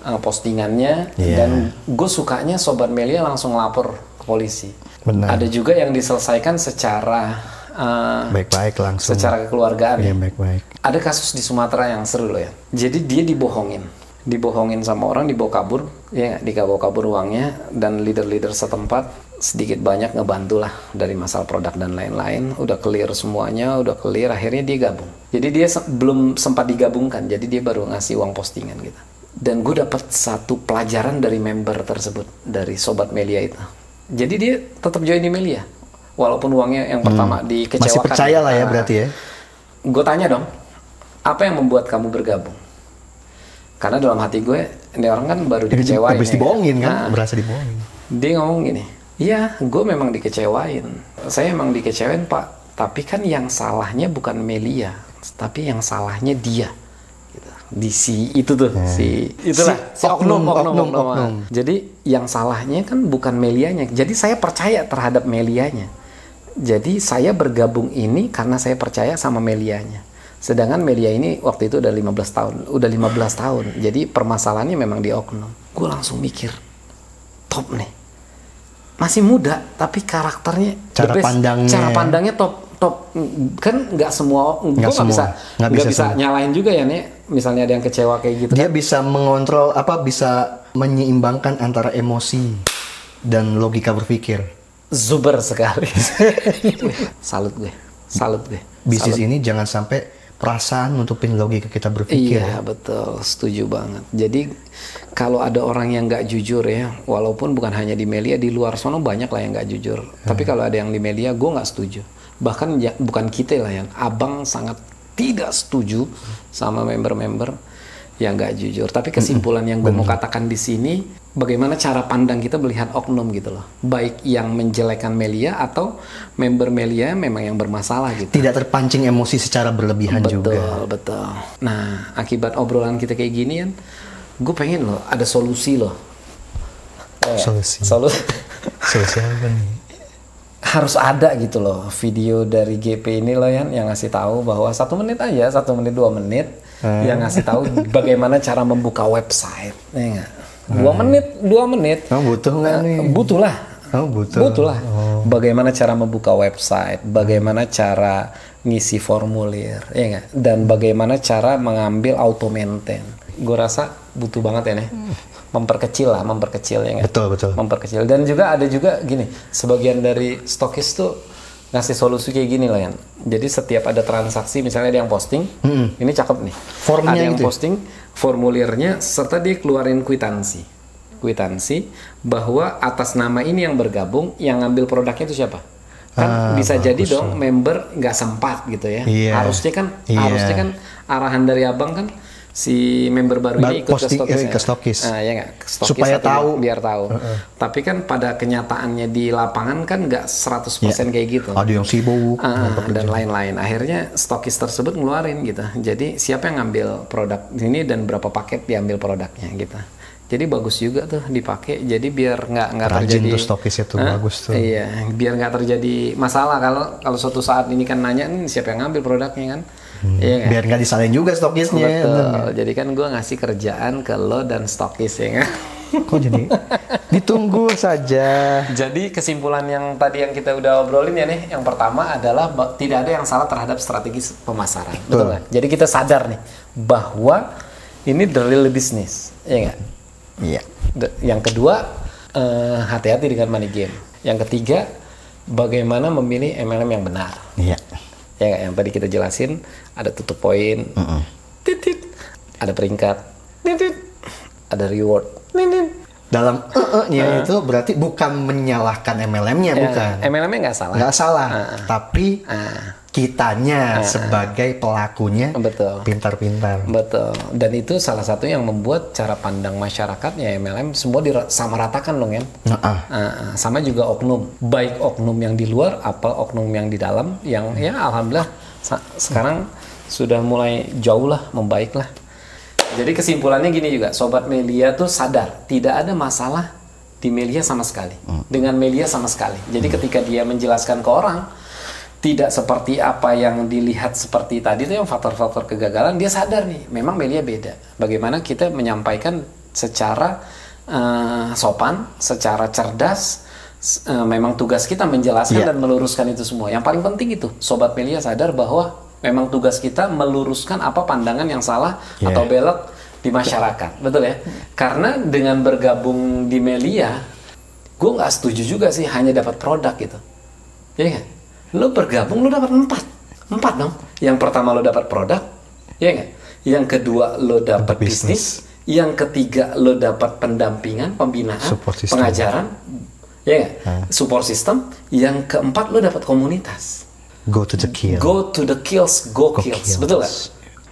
eh, postingannya Iya. dan gue sukanya sobat Melia langsung lapor ke polisi. Benar. Ada juga yang diselesaikan secara eh, Baik-baik langsung. secara kekeluargaan. Iya, ya. baik-baik. Ada kasus di Sumatera yang seru loh ya. Jadi dia dibohongin, dibohongin sama orang, dibawa kabur, ya nggak? dibawa kabur uangnya dan leader-leader setempat sedikit banyak ngebantu lah dari masalah produk dan lain-lain. Udah clear semuanya, udah clear. Akhirnya dia gabung. Jadi dia se- belum sempat digabungkan, jadi dia baru ngasih uang postingan gitu. Dan gue dapat satu pelajaran dari member tersebut dari sobat Melia itu. Jadi dia tetap join di Melia, walaupun uangnya yang pertama dikecewakan. Hmm. Masih percaya lah ya Nah, berarti ya. gue tanya dong, apa yang membuat kamu bergabung? Karena dalam hati gue, ini orang kan baru dikecewain. Habis ya. dibohongin kan, Nah, berasa dibohongin. dia ngomong gini, iya gue memang dikecewain. Saya emang dikecewain pak, tapi kan yang salahnya bukan Melia, tapi yang salahnya dia. Gitu. Di si itu tuh, si itulah, Si si, oknum, oknum, oknum, oknum, oknum. oknum. Jadi yang salahnya kan bukan Melianya. Jadi saya percaya terhadap Melianya. Jadi saya bergabung ini karena saya percaya sama Melianya. Sedangkan Melia ini waktu itu udah 15 tahun, udah 15 tahun. Jadi permasalahannya memang di oknum. Gue langsung mikir, top nih. Masih muda tapi karakternya Cara best. pandangnya. cara pandangnya top top kan nggak semua gue Nggak bisa Nggak nggak bisa bisa, semua. nyalain juga ya nih misalnya ada yang kecewa kayak gitu Dia kan. bisa mengontrol apa bisa menyeimbangkan antara emosi dan logika berpikir. zuber sekali salut gue salut gue Bisnis ini jangan sampai perasaan nutupin logika kita berpikir. Iya betul, setuju banget. Jadi kalau ada orang yang nggak jujur ya, walaupun bukan hanya di Melia, di luar sono banyak lah yang nggak jujur. Tapi kalau ada yang di Melia, gue nggak setuju. Bahkan ya, bukan kita lah yang, abang sangat tidak setuju sama member-member yang nggak jujur. Tapi kesimpulan yang gue mau katakan di sini, bagaimana cara pandang kita melihat oknum gitu loh. Baik yang menjelekan Melia atau member Melia memang yang bermasalah gitu. Tidak terpancing emosi secara berlebihan juga. Betul, betul. Nah, akibat obrolan kita kayak gini kan, gue pengen loh ada solusi loh. Eh, Solusi. Solusi. Solusi apa nih? harus ada gitu loh video dari GP ini loh Yan, yang ngasih tahu bahwa satu menit aja satu menit dua menit yang ngasih tahu bagaimana cara membuka website ya nggak? Dua menit dua menit Kamu butuh nggak nih? butuh lah Kamu butuh. butuh lah bagaimana cara membuka website bagaimana cara ngisi formulir ya nggak? dan bagaimana cara mengambil auto maintain gue rasa butuh banget ya nih memperkecil lah memperkecil ya nggak? Betul, betul. memperkecil dan juga ada juga gini sebagian dari stokis tuh ngasih solusi kayak gini lah Yan. jadi setiap ada transaksi misalnya ada yang posting ini cakep nih Formnya ada yang gitu ya? posting formulirnya serta dia keluarin kwitansi kwitansi bahwa atas nama ini yang bergabung yang ngambil produknya itu siapa kan Ah, bisa jadi dong member nggak sempat gitu ya Iya. harusnya kan Iya. harusnya kan arahan dari abang kan si member baru Ba- ini ikut posting- ke stokis eh, ke stokis. Ah, ya nggak? Ke stokis Supaya tahu. biar tahu. Tapi kan pada kenyataannya di lapangan kan nggak 100% kayak gitu. Ada yang sibuk. Ah, dan lain-lain. Akhirnya stokis tersebut ngeluarin gitu. Jadi siapa yang ngambil produk ini dan berapa paket diambil produknya gitu. Jadi bagus juga tuh dipakai. Jadi biar nggak nggak terjadi. tuh stokisnya tuh, Hah? bagus tuh. Iya, biar nggak terjadi masalah kalau kalau suatu saat ini kan nanya "Nih, siapa yang ngambil produknya kan. Iya nggak? Biar nggak disalahin juga stokisnya. Betul. Jadi kan gue ngasih kerjaan ke lo dan stokis ya kan. Kok jadi? Ditunggu saja. Jadi kesimpulan yang tadi yang kita udah obrolin ya nih, yang pertama adalah tidak ada yang salah terhadap strategi pemasaran. Betul nggak? Jadi kita sadar nih bahwa ini real business, ya nggak? Iya. Yang kedua eh, hati-hati dengan money game. Yang ketiga bagaimana memilih MLM yang benar. Iya. Ya nggak? Yang tadi kita jelasin ada tutup poin, titit, ada peringkat, titit, ada reward, titit. Dalam eh-nya itu berarti bukan menyalahkan MLM-nya, bukan. MLM-nya nggak salah. Nggak salah. Tapi Ah. Kitanya sebagai pelakunya Betul. pintar-pintar. Betul. Dan itu salah satu yang membuat cara pandang masyarakat ya MLM semua disamaratakan dong ya. Nah, ah. Ah, sama juga oknum, baik oknum yang di luar, apa oknum yang di dalam, yang ya alhamdulillah sekarang sudah mulai jauh lah, membaik lah. Jadi kesimpulannya gini juga, sobat Melia tuh sadar tidak ada masalah di Melia sama sekali, dengan Melia sama sekali. Jadi ketika dia menjelaskan ke orang tidak seperti apa yang dilihat seperti tadi itu yang faktor-faktor kegagalan dia sadar nih memang Melia beda bagaimana kita menyampaikan secara eh, sopan secara cerdas eh, memang tugas kita menjelaskan Iya. dan meluruskan itu semua yang paling penting itu sobat Melia sadar bahwa memang tugas kita meluruskan apa pandangan yang salah Iya. atau belok di masyarakat betul ya karena dengan bergabung di Melia gue nggak setuju juga sih hanya dapat produk gitu Iya nggak? Lo bergabung lo dapat empat, empat dong. Yang pertama lo dapat produk, ya nggak? Yang kedua lo dapat bisnis. Yang ketiga lo dapat pendampingan, pembinaan, pengajaran, ya nggak? Support system. Yang keempat lo dapat komunitas. Go to the kill. Go to the kills, go, Go kills. kills. betul nggak?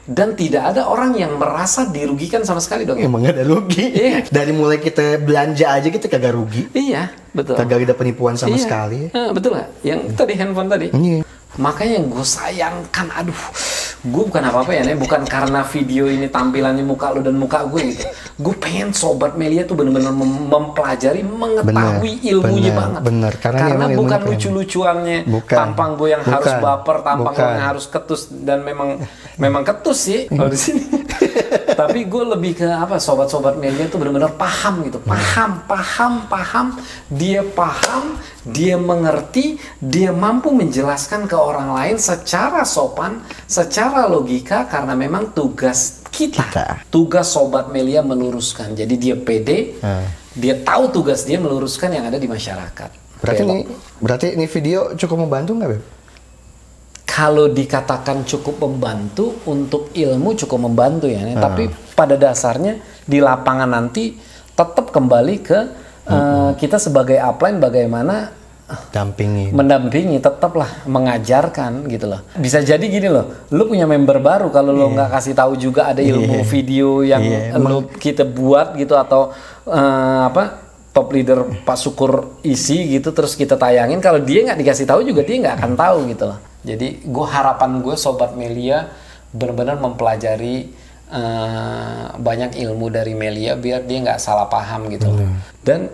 Dan tidak ada orang yang merasa dirugikan sama sekali dong ya. Emang gak ada rugi. Iya. Dari mulai kita belanja aja kita kagak rugi. Iya, betul. Kagak ada penipuan sama Iya. sekali. Eh, betul nggak? Yang tadi handphone tadi. Iya. Makanya yang gue sayangkan, aduh, gue bukan apa-apa ya, Nek. bukan karena video ini tampilannya muka lo dan muka gue gitu. Gue pengen sobat Melia tuh bener-bener mem- mempelajari, mengetahui Bener, ilmunya bener, banget. bener. Karena ilmunya bukan lucu-lucuannya, tampang gue yang harus Bukan. baper, tampang gue yang harus ketus dan memang memang ketus sih kalau di sini. Tapi gue lebih ke apa sobat-sobat media tuh benar-benar paham gitu, paham, paham, paham. Dia paham, dia mengerti, dia mampu menjelaskan ke orang lain secara sopan, secara logika karena memang tugas kita, Kita. tugas sobat Melia meluruskan. Jadi dia pede, Hmm. dia tahu tugas dia meluruskan yang ada di masyarakat. Berarti Belok. ini berarti ini video cukup membantu nggak, Beb? Kalau dikatakan cukup membantu untuk ilmu cukup membantu ya. Hmm. tapi pada dasarnya di lapangan nanti tetap kembali ke eh, kita sebagai upline bagaimana dampingin. mendampingi tetaplah mengajarkan gitu loh. Bisa jadi gini loh lu punya member baru kalau lu nggak kasih tahu juga ada ilmu video yang Iya, lu kita buat gitu atau eh, apa top leader Pak Syukur isi gitu terus kita tayangin. Kalau dia nggak dikasih tahu juga dia nggak akan tahu gitu loh jadi gue harapan gue sobat Melia benar-benar mempelajari eh, banyak ilmu dari Melia biar dia nggak salah paham gitu loh. dan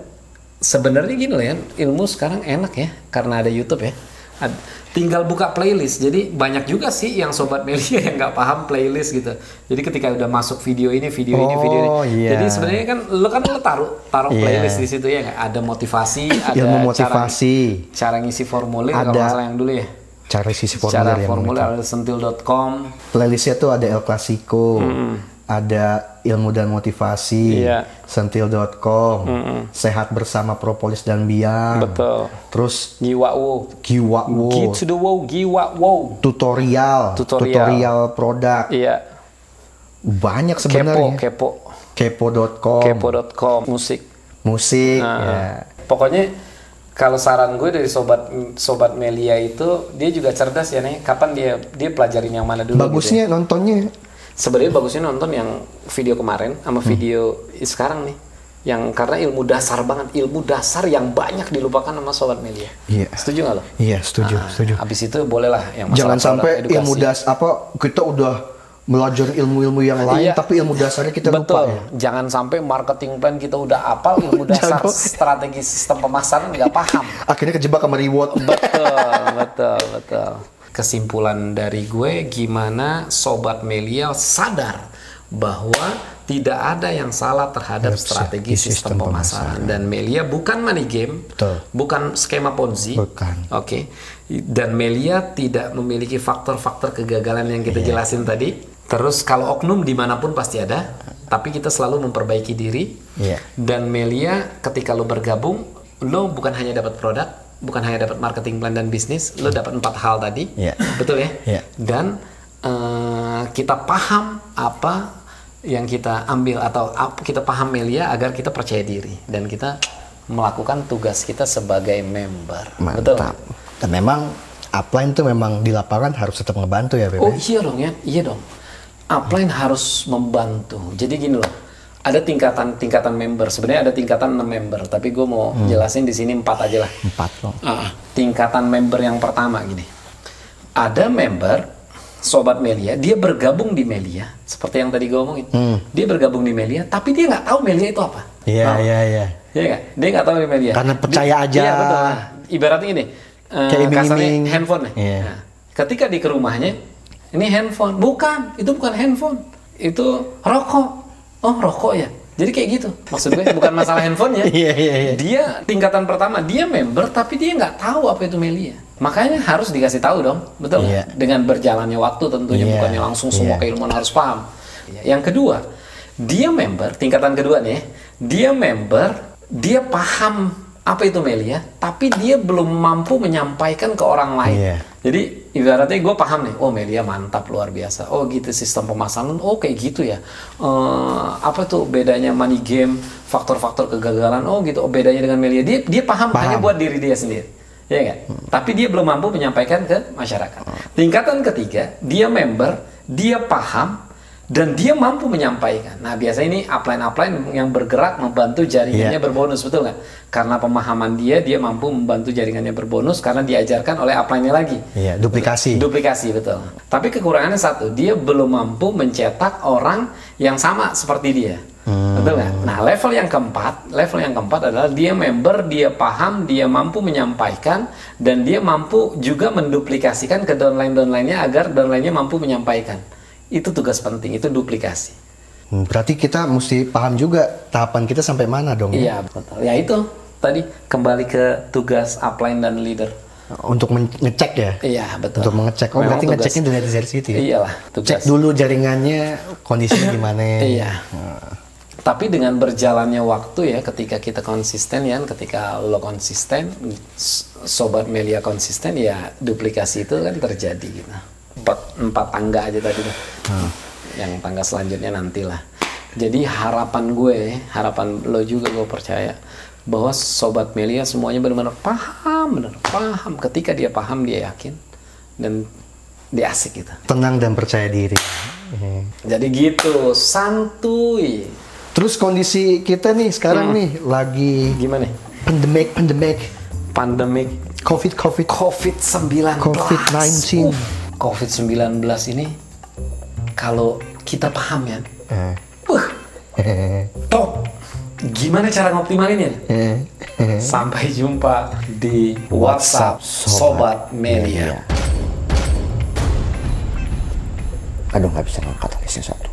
sebenarnya gini loh ya ilmu sekarang enak ya karena ada YouTube ya. Ad- tinggal buka playlist. Jadi banyak juga sih yang sobat Melia yang nggak paham playlist gitu. Jadi ketika udah masuk video ini video ini video ini. Oh, iya. jadi sebenarnya kan lo kan lo taruh taruh Iya. playlist di situ ya ada motivasi ada Ilmu cara- motivasi, cara, ngisi formulir kalau Ada. salah yang dulu ya cara sisi formulir yang formulir ada sentil.com playlistnya tuh ada El Clasico, ada ilmu dan motivasi, Iya. sentil.com, sehat bersama propolis dan biang, betul. Terus giwa wow giwa wo, Get to the wow giwa wow tutorial, Tutorial. produk, iya. Banyak kepo sebenarnya. kepo Kepo.com, kepo.com musik. Musik, Nah, ya. Pokoknya kalau saran gue dari sobat sobat Melia itu dia juga cerdas ya nih. Kapan dia dia pelajarin yang mana dulu? gitu ya. Bagusnya nontonnya Sebenarnya bagusnya nonton yang video kemarin sama video sekarang nih. Yang karena ilmu dasar banget, ilmu dasar yang banyak dilupakan sama sobat Melia. Iya. Setuju nggak lo? Iya, setuju, setuju. Habis itu bolehlah yang masalah Jangan sampai edukasi. ilmu das apa kita udah belajar ilmu-ilmu yang lain Iya. tapi ilmu dasarnya kita lupa Betul. ya. Jangan sampai marketing plan kita udah apal ilmu dasar strategi sistem pemasaran nggak paham. Akhirnya kejebak sama reward. betul, betul, betul. Kesimpulan dari gue gimana sobat Melia sadar bahwa tidak ada yang salah terhadap strategi sistem, sistem pemasaran dan Melia bukan money game, Betul. bukan skema ponzi. Bukan. Oke. Dan Melia tidak memiliki faktor-faktor kegagalan yang kita jelasin tadi. Terus kalau oknum di mana pun pasti ada, tapi kita selalu memperbaiki diri. Iya. Dan Melia ketika lo bergabung, lo bukan hanya dapat produk, bukan hanya dapat marketing plan dan bisnis, lo dapat empat hal tadi, Iya. betul ya? Iya. Dan eh, kita paham apa yang kita ambil atau kita paham Melia agar kita percaya diri dan kita melakukan tugas kita sebagai member, betul? Mantap. Dan memang upline tuh memang di lapangan harus tetap ngebantu ya, Bebe. Oh iya dong ya, iya dong. Upline harus membantu. Jadi gini loh, ada tingkatan-tingkatan member. Sebenarnya ada tingkatan 6 member, tapi gue mau jelasin di sini empat aja lah. Empat loh. Ah, tingkatan member yang pertama gini. Ada member Sobat Melia, dia bergabung di Melia, seperti yang tadi gue omongin. Dia bergabung di Melia, tapi dia nggak tahu Melia itu apa. Iya, iya, iya. Iya nggak? Dia nggak tahu di Melia. Karena percaya Di- aja. Iya betul. Nah, ibaratnya gini, eh, Kayak iming-iming. kasarnya handphone nih. Iya. Nah, ketika di ke rumahnya, ini handphone. Bukan, itu bukan handphone. Itu rokok. Oh rokok ya. Jadi kayak gitu. Maksud gue bukan masalah handphone ya. Iya, iya, iya. Dia tingkatan pertama, dia member tapi dia nggak tahu apa itu Melia. Makanya harus dikasih tahu dong, betul? Iya. Dengan berjalannya waktu tentunya Iya, bukannya langsung semua iya. keilmuan harus paham. Yang kedua, dia member, tingkatan kedua nih, dia member, dia paham apa itu Melia, tapi dia belum mampu menyampaikan ke orang lain. Iya. Jadi ibaratnya gue paham nih, oh Melia mantap luar biasa. Oh gitu sistem pemasaran, oh kayak gitu ya. Eh, apa tuh bedanya money game, faktor-faktor kegagalan, oh gitu. Oh bedanya dengan Melia, dia dia paham, Paham. hanya buat diri dia sendiri. Ya kan? Tapi dia belum mampu menyampaikan ke masyarakat. Tingkatan ketiga, dia member, dia paham dan dia mampu menyampaikan. Nah, biasanya ini upline-upline yang bergerak membantu jaringannya Iya. berbonus, betul nggak? Karena pemahaman dia, dia mampu membantu jaringannya berbonus karena diajarkan oleh upline-nya lagi. Iya, duplikasi. Duplikasi betul. Tapi kekurangannya satu, dia belum mampu mencetak orang yang sama seperti dia. Betul nggak? Nah, level yang keempat, level yang keempat adalah dia member, dia paham, dia mampu menyampaikan dan dia mampu juga menduplikasikan ke downline-downline-nya agar downline-nya mampu menyampaikan. Itu tugas penting, itu duplikasi. Hmm, Berarti kita mesti paham juga tahapan kita sampai mana dong ya? Iya, betul. Ya itu tadi kembali ke tugas upline dan leader. Untuk men- ngecek ya? Iya, betul. Untuk mengecek. Oh, Memang berarti tugas- ngeceknya dari dari situ ya? Iyalah, tugas. Cek dulu jaringannya, kondisinya gimana. Iya. Tapi dengan berjalannya waktu ya, ketika kita konsisten ya, ketika lo konsisten, sobat Melia konsisten ya, duplikasi itu kan terjadi gitu. Empat, empat tangga aja tadi tuh. Yang tangga selanjutnya nantilah. Jadi harapan gue, harapan lo juga gue percaya bahwa sobat Melia semuanya benar-benar paham, benar paham. Ketika dia paham, dia yakin dan dia asik gitu. Tenang dan percaya diri. Eh. Jadi gitu, santuy. Terus kondisi kita nih sekarang nih lagi Gimana? pandemic pandemic Pandemik covid covid COVID-19. COVID-19. Uh, COVID-19 ini kalau kita paham ya, Eh. wah, top. Gimana cara ngoptimalinnya? Sampai jumpa di WhatsApp Sobat Media. Aduh nggak bisa ngangkat satu.